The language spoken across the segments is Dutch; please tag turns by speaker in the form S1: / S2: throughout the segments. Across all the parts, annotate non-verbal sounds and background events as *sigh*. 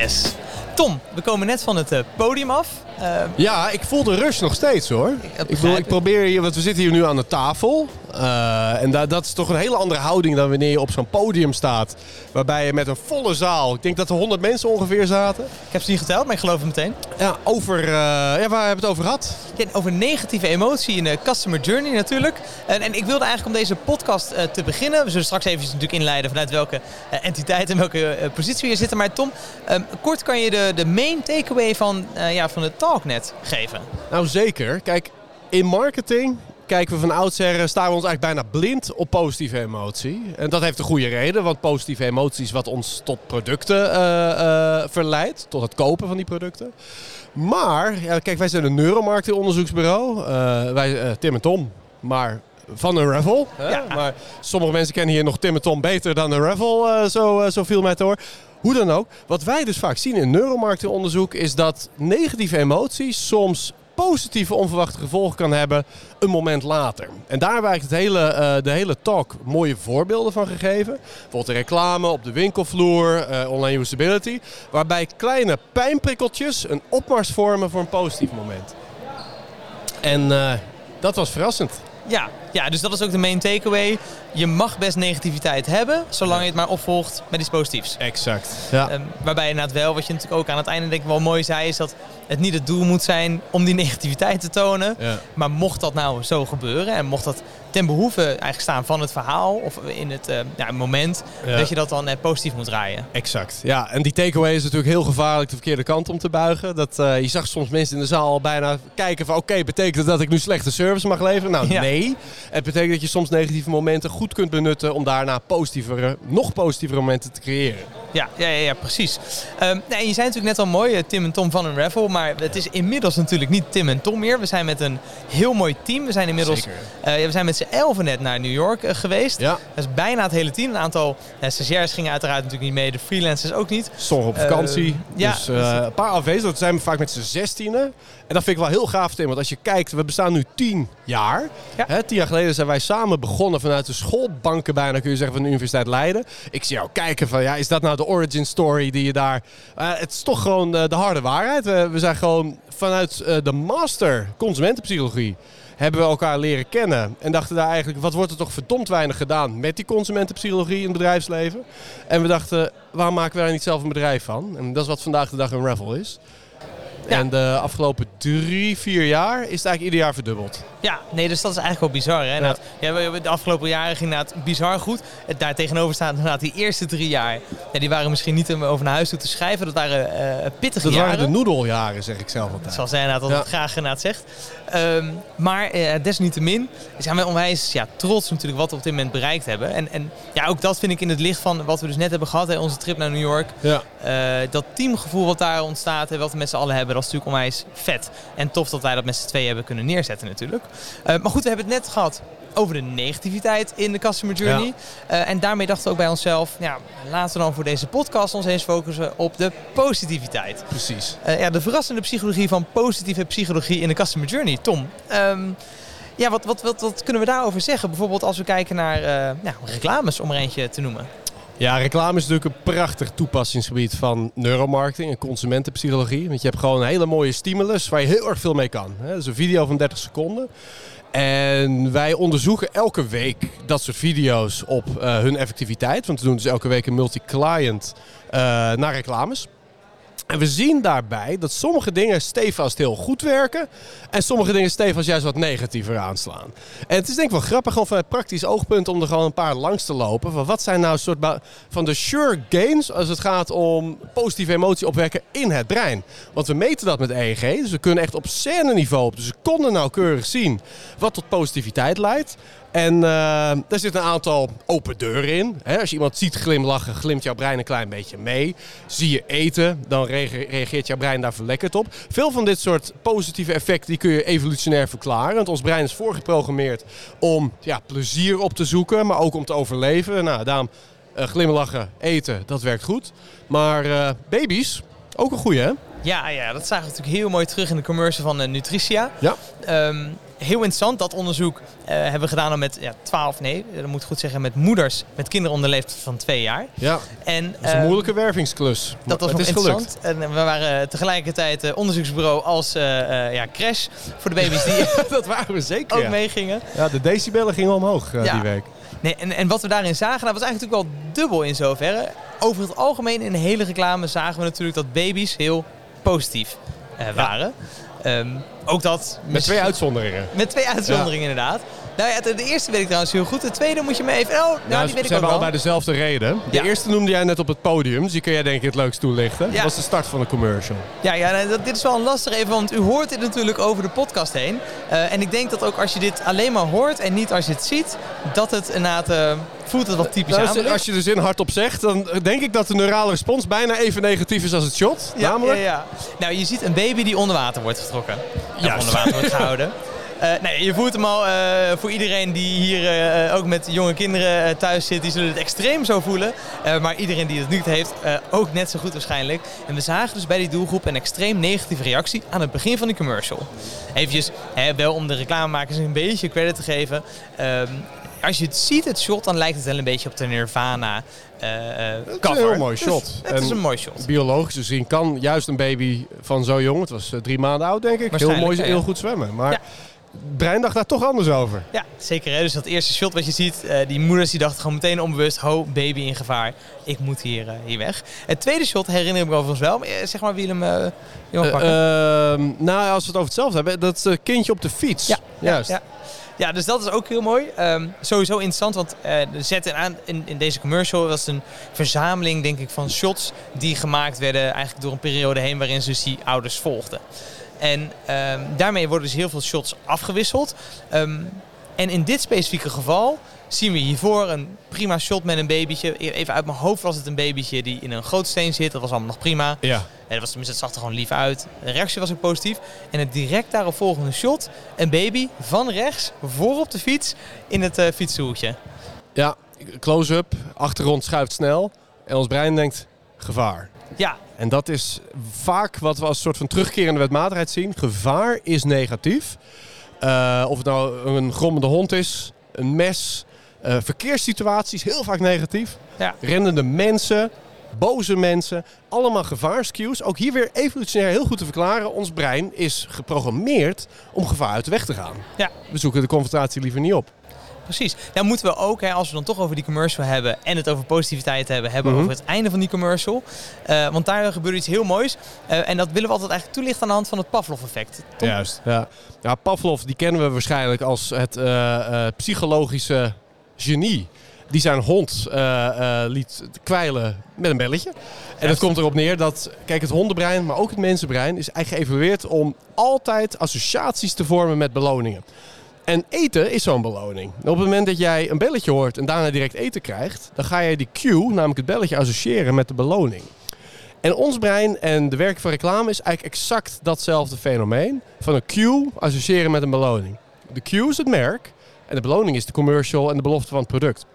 S1: Yes. Tom, we komen net van het uh, podium af.
S2: Uh, ja, ik voel de rush nog steeds hoor. Ik, bedoel, ik probeer hier, want we zitten hier nu aan de tafel. Uh, en da dat is toch een hele andere houding dan wanneer je op zo'n podium staat. Waarbij je met een volle zaal, ik denk dat er 100 mensen ongeveer zaten. Ik
S1: heb ze niet geteld, maar ik geloof het meteen.
S2: Ja, over, ja, waar hebben we het over gehad?
S1: Ja, over negatieve emotie in de customer journey natuurlijk. En, en ik wilde eigenlijk om deze podcast te beginnen. We zullen straks even natuurlijk inleiden vanuit welke entiteit en welke positie we hier zitten. Maar Tom, um, kort kan je de, de main takeaway van, ja, van de talknet geven?
S2: Nou zeker. Kijk, in marketing kijken we van oudsher, staan we ons eigenlijk bijna blind op positieve emotie. En dat heeft een goede reden, want positieve emotie is wat ons tot producten uh, uh, verleidt, tot het kopen van die producten. Maar, ja, kijk, wij zijn een neuromarketingonderzoeksbureau. Uh, wij, Tim en Tom, maar van een Ravel. Ja. Maar sommige mensen kennen hier nog Tim en Tom beter dan een Ravel, zo, zo viel mij te horen. Hoe dan ook, wat wij dus vaak zien in neuromarketingonderzoek is dat negatieve emoties soms positieve onverwachte gevolgen kan hebben een moment later. En daar eigenlijk het hele, uh, de hele talk mooie voorbeelden van gegeven. Bijvoorbeeld de reclame op de winkelvloer, uh, online usability. Waarbij kleine pijnprikkeltjes een opmars vormen voor een positief moment. En uh, dat was verrassend.
S1: Ja, ja, dus dat is ook de main takeaway. Je mag best negativiteit hebben, zolang je het maar opvolgt met iets positiefs.
S2: Exact. Ja.
S1: Um, waarbij inderdaad wel, wat je natuurlijk ook aan het einde denk ik wel mooi zei, is dat het niet het doel moet zijn om die *laughs* negativiteit te tonen. Ja. Maar mocht dat nou zo gebeuren en mocht dat ten behoeve eigenlijk staan van het verhaal of in het uh, ja, moment, dat je dat dan uh, positief moet draaien.
S2: Exact. Ja, en die takeaway is natuurlijk heel gevaarlijk de verkeerde kant om te buigen. Dat, uh, je zag soms mensen in de zaal al bijna kijken van oké, betekent dat dat ik nu slechte service mag leveren? Nou ja. nee. Het betekent dat je soms negatieve momenten goed kunt benutten om daarna positievere, nog positievere momenten te creëren.
S1: Ja, ja, ja, ja precies. Um, nee, je zei natuurlijk net al mooi, Tim en Tom van een Raffle, maar het is inmiddels natuurlijk niet Tim en Tom meer. We zijn met een heel mooi team. We zijn inmiddels, we zijn met z'n elfen net naar New York uh, geweest. Ja. Dat is bijna het hele team. Een aantal uh, stagiairs gingen uiteraard natuurlijk niet mee, de freelancers ook niet.
S2: Sommigen op vakantie. Uh, ja, dus een paar afwezig. Dat zijn we vaak met z'n zestienen. En dat vind ik wel heel gaaf, Tim. Want als je kijkt, we bestaan nu tien jaar. Ja. Hè, tien jaar geleden zijn wij samen begonnen vanuit de schoolbanken bijna, kun je zeggen, van de Universiteit Leiden. Ik zie jou kijken van, ja, is dat nou de origin story die je daar... Uh, het is toch gewoon uh, de harde waarheid. We, we, zijn gewoon vanuit uh, de master consumentenpsychologie hebben we elkaar leren kennen. En dachten daar eigenlijk, wat wordt er toch verdomd weinig gedaan met die consumentenpsychologie in het bedrijfsleven. En we dachten, waarom maken we daar niet zelf een bedrijf van? En dat is wat vandaag de dag een Ravel is. En de afgelopen drie, vier jaar is het eigenlijk ieder jaar verdubbeld.
S1: Ja, nee, dus dat is eigenlijk wel bizar. Hè? Ja. ja de afgelopen jaren ging het bizar goed. Daar tegenover staat inderdaad die eerste drie jaar. Ja, die waren misschien niet om over naar huis toe te schrijven. Dat waren uh, pittige
S2: dat
S1: jaren.
S2: Dat waren de noedeljaren, zeg ik zelf altijd.
S1: Zoals hij inderdaad altijd graag inderdaad zegt. Um, maar uh, desniettemin zijn wij onwijs ja, trots natuurlijk wat we op dit moment bereikt hebben. En, en ja, ook dat vind ik in het licht van wat we dus net hebben gehad. Hè, onze trip naar New York. Ja. Uh, dat teamgevoel wat daar ontstaat en wat we met z'n allen hebben. Dat is natuurlijk onwijs vet. En tof dat wij dat met z'n tweeën hebben kunnen neerzetten natuurlijk. Uh, maar goed, we hebben het net gehad over de negativiteit in de customer journey. Ja. Uh, en daarmee dachten we ook bij onszelf, ja, laten we dan voor deze podcast ons eens focussen op de positiviteit.
S2: Precies.
S1: Uh, ja, de verrassende psychologie van positieve psychologie in de customer journey. Tom, um, ja, wat, wat, wat, wat, kunnen we daarover zeggen? Bijvoorbeeld als we kijken naar nou, reclames, om er eentje te noemen.
S2: Ja, reclame is natuurlijk een prachtig toepassingsgebied van neuromarketing en consumentenpsychologie. Want je hebt gewoon een hele mooie stimulus waar je heel erg veel mee kan. Dat is een video van 30 seconden. En wij onderzoeken elke week dat soort video's op uh, hun effectiviteit. Want we doen dus elke week een multi-client uh, naar reclames. En we zien daarbij dat sommige dingen stevast heel goed werken. En sommige dingen stevast juist wat negatiever aanslaan. En het is denk ik wel grappig gewoon vanuit praktisch oogpunt om er gewoon een paar langs te lopen. Van wat zijn nou een soort van de sure gains als het gaat om positieve emotie opwekken in het brein. Want we meten dat met EEG. Dus we kunnen echt op scène niveau, op de seconde nauwkeurig zien wat tot positiviteit leidt. En uh, daar zit een aantal open deuren in. He, als je iemand ziet glimlachen, glimt jouw brein een klein beetje mee. Zie je eten, dan reageert jouw brein daar verlekkerd op. Veel van dit soort positieve effecten die kun je evolutionair verklaren. Want ons brein is voorgeprogrammeerd om ja, plezier op te zoeken, maar ook om te overleven. Nou, daarom uh, glimlachen, eten, dat werkt goed. Maar uh, baby's, ook een goeie hè?
S1: Ja, ja, dat zagen we natuurlijk heel mooi terug in de commercial van Nutricia.
S2: Ja.
S1: Um, heel interessant. Dat onderzoek eh, hebben we gedaan met ja, 12, nee, dat moet ik goed zeggen, met moeders met kinderen onder de leeftijd van twee jaar.
S2: Ja,
S1: En,
S2: dat is een
S1: ehm,
S2: moeilijke wervingsklus.
S1: dat was
S2: het is gelukt.
S1: interessant. En we waren tegelijkertijd eh, onderzoeksbureau als eh, eh, ja, crash voor de baby's die *laughs*
S2: dat waren we zeker.
S1: ook
S2: ja.
S1: meegingen.
S2: Ja, de decibellen gingen omhoog eh,
S1: Ja.
S2: die week.
S1: Nee, en, en wat we daarin zagen, dat was eigenlijk natuurlijk wel dubbel in zoverre. Over het algemeen in de hele reclame zagen we natuurlijk dat baby's heel positief eh, waren. Ehm, ook dat...
S2: Met twee uitzonderingen.
S1: Met twee uitzonderingen inderdaad. Nou ja, de, eerste weet ik trouwens heel goed. De tweede moet je me even... Oh, nou,
S2: Nou,
S1: die weet ik ook wel.
S2: allebei dezelfde reden. De
S1: Ja.
S2: eerste noemde jij net op het podium, dus die kun jij denk ik het leukst toelichten.
S1: Ja.
S2: Dat was de start van de commercial.
S1: Ja, ja dat, dit is wel een lastig even, want u hoort dit natuurlijk over de podcast heen. Eh, en ik denk dat ook als je dit alleen maar hoort en niet als je het ziet, dat het inderdaad eh, voelt het wat typisch
S2: Nou,
S1: aan.
S2: als- je de zin hardop zegt, dan denk ik dat de neurale respons bijna even negatief is als het shot.
S1: Ja,
S2: namelijk,
S1: ja, ja. Nou, je ziet een baby die onder water wordt getrokken.
S2: Juist.
S1: onder water wordt gehouden. *laughs* Eh, nee, je voelt hem al eh, voor iedereen die hier eh, ook met jonge kinderen thuis zit, die zullen het extreem zo voelen. Maar iedereen die het niet heeft, ook net zo goed waarschijnlijk. En we zagen dus bij die doelgroep een extreem negatieve reactie aan het begin van die commercial. Eventjes, hè, wel om de reclamemakers een beetje credit te geven. Ehm, als je het ziet, het shot, dan lijkt het wel een beetje op de Nirvana eh, eh,
S2: is een heel mooi
S1: Dus
S2: shot.
S1: het is
S2: En-
S1: een mooi shot.
S2: biologisch gezien kan juist een baby van zo jong, het was drie maanden oud denk ik, heel mooi, heel goed zwemmen. Maar
S1: Ja.
S2: Brein dacht daar toch anders over.
S1: Ja, zeker. Hè? Dus dat eerste shot wat je ziet, eh, die moeders die dachten gewoon meteen onbewust, ho, baby in gevaar, ik moet hier, eh, hier weg. Het tweede shot herinner ik me overigens wel, maar, eh, zeg maar Willem, pakken.
S2: ehm, nou, als we het over hetzelfde hebben, dat kindje op de fiets.
S1: Ja,
S2: juist.
S1: Ja. Ja, dus dat is ook heel mooi. Ehm, sowieso interessant, want de zet aan in, in deze commercial was een verzameling, denk ik, van shots die gemaakt werden eigenlijk door een periode heen waarin ze dus die ouders volgden. En ehm, daarmee worden dus heel veel shots afgewisseld. Ehm, en in dit specifieke geval zien we hiervoor een prima shot met een babytje. Even uit mijn hoofd was het een babytje die in een gootsteen zit. Dat was allemaal nog prima.
S2: Ja.
S1: Ja, dat was, tenminste, het zag er gewoon lief uit. De reactie was ook positief. En het direct daarop volgende shot. Een baby van rechts, voor op de fiets, in het uh.
S2: Ja, close-up, achtergrond schuift snel. En ons brein denkt, gevaar.
S1: Ja,
S2: En dat is vaak wat we als soort van terugkerende wetmatigheid zien. Gevaar is negatief. Eh, of het nou een grommende hond is, een mes, eh, verkeerssituaties, heel vaak negatief.
S1: Ja.
S2: Rennende mensen, boze mensen, allemaal gevaarscues. Ook hier weer evolutionair heel goed te verklaren. Ons brein is geprogrammeerd om gevaar uit de weg te gaan.
S1: Ja.
S2: We zoeken de confrontatie liever niet op.
S1: precies. Nou moeten we ook, hè, als we dan toch over die commercial hebben en het over positiviteit hebben, hebben
S2: Mhm.
S1: over het einde van die commercial. Eh, want daar gebeurt iets heel moois. Eh, en dat willen we altijd eigenlijk toelichten aan de hand van het Pavlov-effect.
S2: Juist. Ja. ja, Pavlov die kennen we waarschijnlijk als het eh, psychologische genie. Die zijn hond liet kwijlen met een belletje. En dat komt erop neer dat, kijk, het hondenbrein, maar ook het mensenbrein is eigenlijk geëvalueerd om altijd associaties te vormen met beloningen. En eten is zo'n beloning. Op het moment dat jij een belletje hoort en daarna direct eten krijgt, dan ga je die cue, namelijk het belletje, associëren met de beloning. En ons brein en de werk van reclame is eigenlijk exact datzelfde fenomeen. Van een cue associëren met een beloning. De cue is het merk en de beloning is de commercial en de belofte van het product.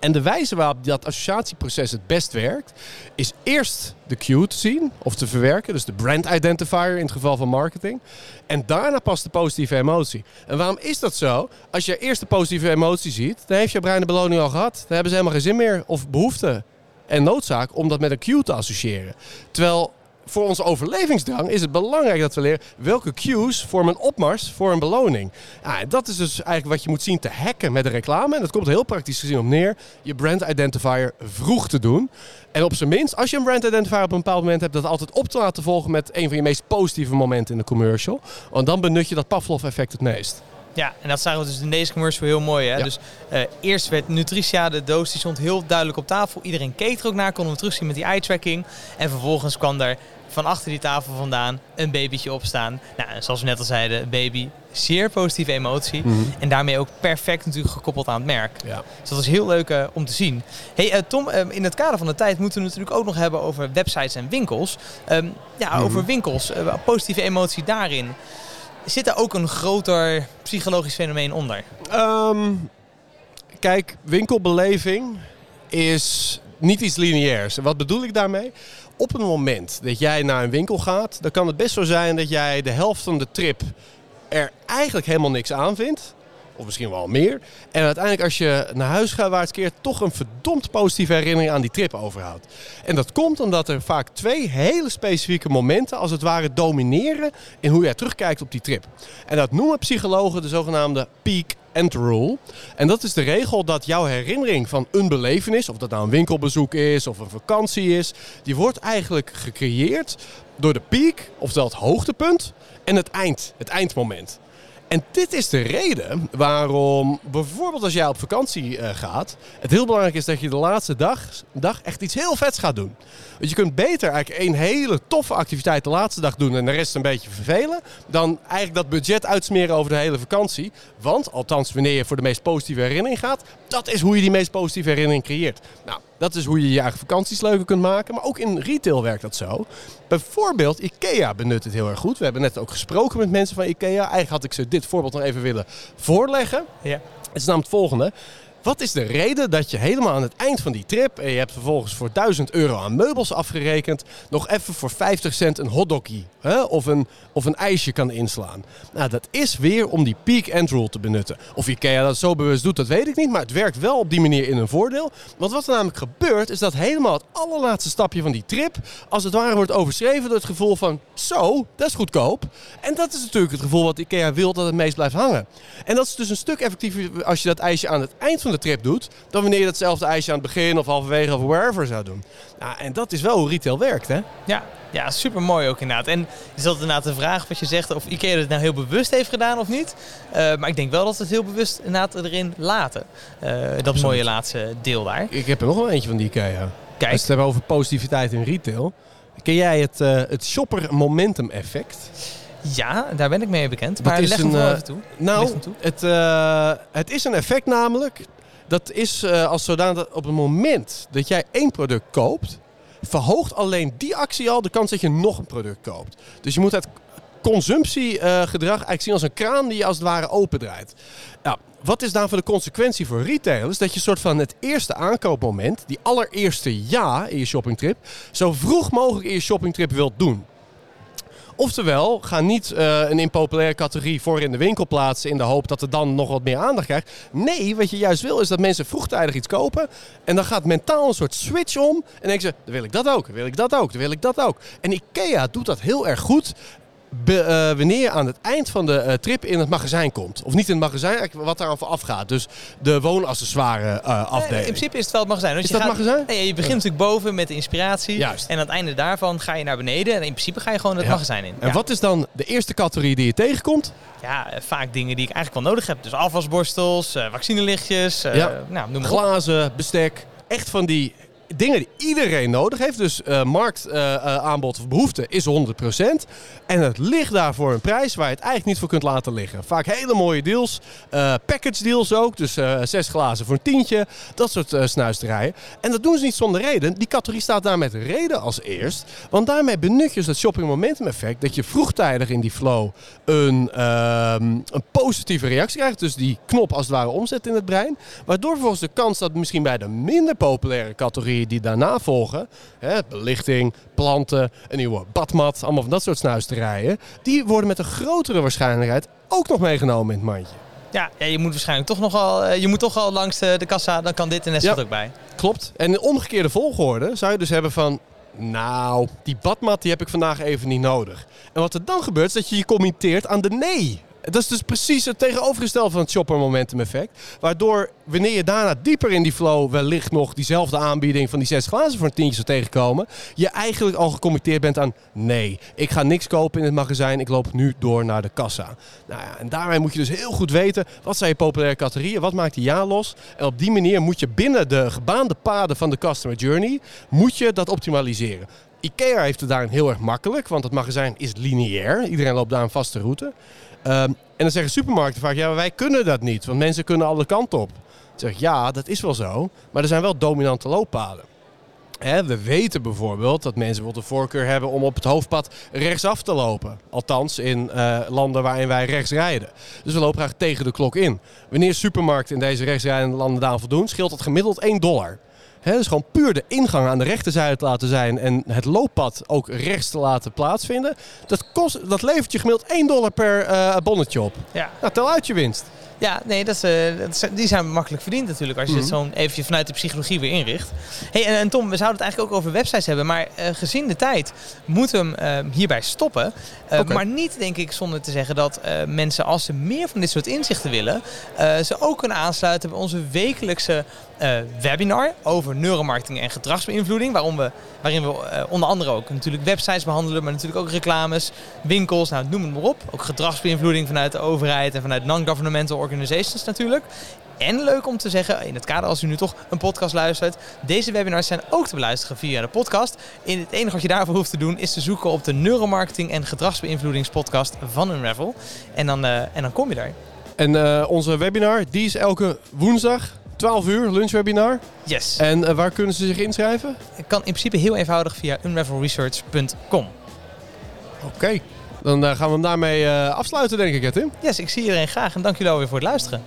S2: En de wijze waarop dat associatieproces het best werkt, is eerst de cue te zien of te verwerken, dus de brand identifier in het geval van marketing. En daarna pas de positieve emotie. En waarom is dat zo? Als je eerst de positieve emotie ziet, dan heeft je brein de beloning al gehad. Dan hebben ze helemaal geen zin meer of behoefte en noodzaak om dat met een cue te associëren. Terwijl voor onze overlevingsdrang is het belangrijk dat we leren welke cues vormen een opmars voor een beloning. Ja, en dat is dus eigenlijk wat je moet zien te hacken met de reclame. En dat komt heel praktisch gezien op neer. Je brand identifier vroeg te doen. En op zijn minst, als je een brand identifier op een bepaald moment hebt, dat altijd op te laten volgen met een van je meest positieve momenten in de commercial. Want dan benut je dat Pavlov-effect het meest.
S1: Ja, en dat zagen we dus in deze commercial heel mooi. Hè?
S2: Ja.
S1: Dus eh, eerst werd Nutricia, de doos, die stond heel duidelijk op tafel. Iedereen keek er ook naar, konden we terugzien met die eye-tracking. En vervolgens kwam er van achter die tafel vandaan een babytje opstaan. Nou, zoals we net al zeiden, een baby, zeer positieve emotie. En daarmee ook perfect natuurlijk gekoppeld aan het merk.
S2: Ja.
S1: Dus dat is heel leuk eh, om te zien. Hey, eh, Tom, eh, in het kader van de tijd moeten we natuurlijk ook nog hebben over websites en winkels. Ehm, ja, over winkels, positieve emotie daarin. Zit daar ook een groter psychologisch fenomeen onder?
S2: Ehm, kijk, winkelbeleving is niet iets lineairs. Wat bedoel ik daarmee? Op het moment dat jij naar een winkel gaat, dan kan het best zo zijn dat jij de helft van de trip er eigenlijk helemaal niks aan vindt. Of misschien wel meer. En uiteindelijk als je naar huis gaat waar het keert, toch een verdomd positieve herinnering aan die trip overhoudt. En dat komt omdat er vaak twee hele specifieke momenten als het ware domineren in hoe jij terugkijkt op die trip. En dat noemen psychologen de zogenaamde peak end rule. En dat is de regel dat jouw herinnering van een belevenis, of dat nou een winkelbezoek is of een vakantie is, die wordt eigenlijk gecreëerd door de piek, oftewel het hoogtepunt, en het eind, het eindmoment. En dit is de reden waarom bijvoorbeeld als jij op vakantie uh, gaat, het heel belangrijk is dat je de laatste dag, dag echt iets heel vets gaat doen. Want je kunt beter eigenlijk één hele toffe activiteit de laatste dag doen en de rest een beetje vervelen, dan eigenlijk dat budget uitsmeren over de hele vakantie. Want, althans wanneer je voor de meest positieve herinnering gaat, dat is hoe je die meest positieve herinnering creëert. Nou, dat is hoe je je eigen vakanties leuker kunt maken. Maar ook in retail werkt dat zo. Bijvoorbeeld IKEA benut het heel erg goed. We hebben net ook gesproken met mensen van IKEA. Eigenlijk had ik ze dit voorbeeld nog even willen voorleggen. Ja. Het is namelijk het volgende. Wat is de reden dat je helemaal aan het eind van die trip, en je hebt vervolgens voor 1000 euro aan meubels afgerekend, nog even voor 50 cent een hotdoggie hè, of, een, of een ijsje kan inslaan? Nou, dat is weer om die peak end rule te benutten. Of Ikea dat zo bewust doet, dat weet ik niet, maar het werkt wel op die manier in een voordeel. Want wat er namelijk gebeurt, is dat helemaal het allerlaatste stapje van die trip, als het ware wordt overschreven door het gevoel van, zo, dat is goedkoop. En dat is natuurlijk het gevoel wat Ikea wil dat het meest blijft hangen. En dat is dus een stuk effectiever als je dat ijsje aan het eind van de trip doet, dan wanneer je datzelfde ijsje aan het begin of halverwege of wherever zou doen. Nou, en dat is wel hoe retail werkt, hè?
S1: Ja, ja, super mooi ook inderdaad. En is dat inderdaad de vraag wat je zegt of Ikea het nou heel bewust heeft gedaan of niet. Uh, maar ik denk wel dat het heel bewust inderdaad erin laten. Uh, dat mooie laatste deel daar.
S2: Ik heb er nog wel eentje van die Ikea. Kijk. Als we het hebben over positiviteit in retail. Ken jij het, uh, het shopper momentum effect?
S1: Ja, daar ben ik mee bekend. Maar leg hem even toe.
S2: Nou, Het, het is een effect namelijk dat is uh, als zodanig op het moment dat jij één product koopt, verhoogt alleen die actie al de kans dat je nog een product koopt. Dus je moet het consumptiegedrag eigenlijk zien als een kraan die je als het ware opendraait. Nou, wat is daarvoor de consequentie voor retailers? Dat je soort van het eerste aankoopmoment, die allereerste ja in je shoppingtrip, zo vroeg mogelijk in je shoppingtrip wilt doen. Oftewel, ga niet uh, een impopulaire categorie voor in de winkel plaatsen in de hoop dat het dan nog wat meer aandacht krijgt. Nee, wat je juist wil is dat mensen vroegtijdig iets kopen en dan gaat mentaal een soort switch om en denken ze, dan wil ik dat ook, dan wil ik dat ook, dan wil ik dat ook. En IKEA doet dat heel erg goed be, uh, wanneer je aan het eind van de uh, trip in het magazijn komt. Of niet in het magazijn, wat daar aan vooraf gaat. Dus de woonaccessoire uh, afdeling. Nee,
S1: in principe is het wel het magazijn.
S2: is je dat gaat, magazijn?
S1: Nee, je begint natuurlijk boven met de inspiratie. Juist. En aan het einde daarvan ga je naar beneden. En in principe ga je gewoon het magazijn in.
S2: En wat is dan de eerste categorie die je tegenkomt?
S1: Ja, vaak dingen die ik eigenlijk wel nodig heb. Dus afwasborstels, vaccinelichtjes, nou, noem maar
S2: glazen, bestek. Echt van die dingen die iedereen nodig heeft. Dus uh, marktaanbod of behoefte is 100%. En het ligt daar voor een prijs waar je het eigenlijk niet voor kunt laten liggen. Vaak hele mooie deals. Uh, package deals ook. Dus zes glazen voor een tientje. Dat soort snuisterijen. En dat doen ze niet zonder reden. Die categorie staat daar met reden als eerst. Want daarmee benut je dus dat shopping momentum effect. Dat je vroegtijdig in die flow een, ehm, een positieve reactie krijgt. Dus die knop als het ware omzet in het brein. Waardoor vervolgens de kans dat misschien bij de minder populaire categorie die daarna volgen, hè, belichting, planten, een nieuwe badmat, allemaal van dat soort snuisterijen, die worden met een grotere waarschijnlijkheid ook nog meegenomen in het mandje.
S1: Ja, ja, je moet waarschijnlijk toch nog al, eh, je moet toch al langs de, de kassa, dan kan dit en net ook bij.
S2: Klopt. En in omgekeerde volgorde zou je dus hebben van, nou, die badmat die heb ik vandaag even niet nodig. En wat er dan gebeurt is dat je je committeert aan de nee. Dat is dus precies het tegenovergestelde van het shopper momentum effect. Waardoor wanneer je daarna dieper in die flow wellicht nog diezelfde aanbieding van die zes glazen voor een tientje zou tegenkomen. Je eigenlijk al gecommitteerd bent aan nee, ik ga niks kopen in het magazijn. Ik loop nu door naar de kassa. Nou ja, en daarmee moet je dus heel goed weten wat zijn je populaire categorieën. Wat maakt die ja los? En op die manier moet je binnen de gebaande paden van de customer journey moet je dat optimaliseren. IKEA heeft het daarin heel erg makkelijk, want het magazijn is lineair. Iedereen loopt daar een vaste route. Um, en dan zeggen supermarkten vaak, ja, wij kunnen dat niet, want mensen kunnen alle kanten op. Dan zeg ik, ja, dat is wel zo, maar er zijn wel dominante looppaden. We weten bijvoorbeeld dat mensen bijvoorbeeld de voorkeur hebben om op het hoofdpad rechtsaf te lopen. Althans in uh, landen waarin wij rechts rijden. Dus we lopen graag tegen de klok in. Wanneer supermarkten in deze rechtsrijdende landen daar voldoen, scheelt dat gemiddeld 1 dollar. Hè, dus gewoon puur de ingang aan de rechterzijde te laten zijn en het looppad ook rechts te laten plaatsvinden. Dat, kost, dat levert je gemiddeld 1 dollar per uh, bonnetje op. Ja. Nou, tel uit je winst.
S1: Ja, nee, dat is, dat die zijn makkelijk verdiend natuurlijk als je het mhm. zo even vanuit de psychologie weer inricht. Hey, en, Tom, we zouden het eigenlijk ook over websites hebben, maar uh, gezien de tijd moeten we hem uh, hierbij stoppen. Uh, Maar niet, denk ik, zonder te zeggen dat mensen, als ze meer van dit soort inzichten willen, ze ook kunnen aansluiten bij onze wekelijkse webinar over neuromarketing en gedragsbeïnvloeding. Waarom we, waarin we onder andere ook natuurlijk websites behandelen, maar natuurlijk ook reclames, winkels, nou, noem het maar op. Ook gedragsbeïnvloeding vanuit de overheid en vanuit non-governmental organizations natuurlijk. En leuk om te zeggen, in het kader als u nu toch een podcast luistert, deze webinars zijn ook te beluisteren via de podcast. In het enige wat je daarvoor hoeft te doen is te zoeken op de neuromarketing en gedragsbeïnvloedingspodcast van Unravel. En dan, uh, en dan kom je daar.
S2: En onze webinar, die is elke woensdag 12 uur, lunchwebinar.
S1: Yes.
S2: En uh, waar kunnen ze zich inschrijven?
S1: Het kan in principe heel eenvoudig via unravelresearch.com.
S2: Oké. Dan gaan we hem daarmee afsluiten, denk ik, hè, Tim?
S1: Yes, ik zie iedereen graag en dank jullie alweer voor het luisteren.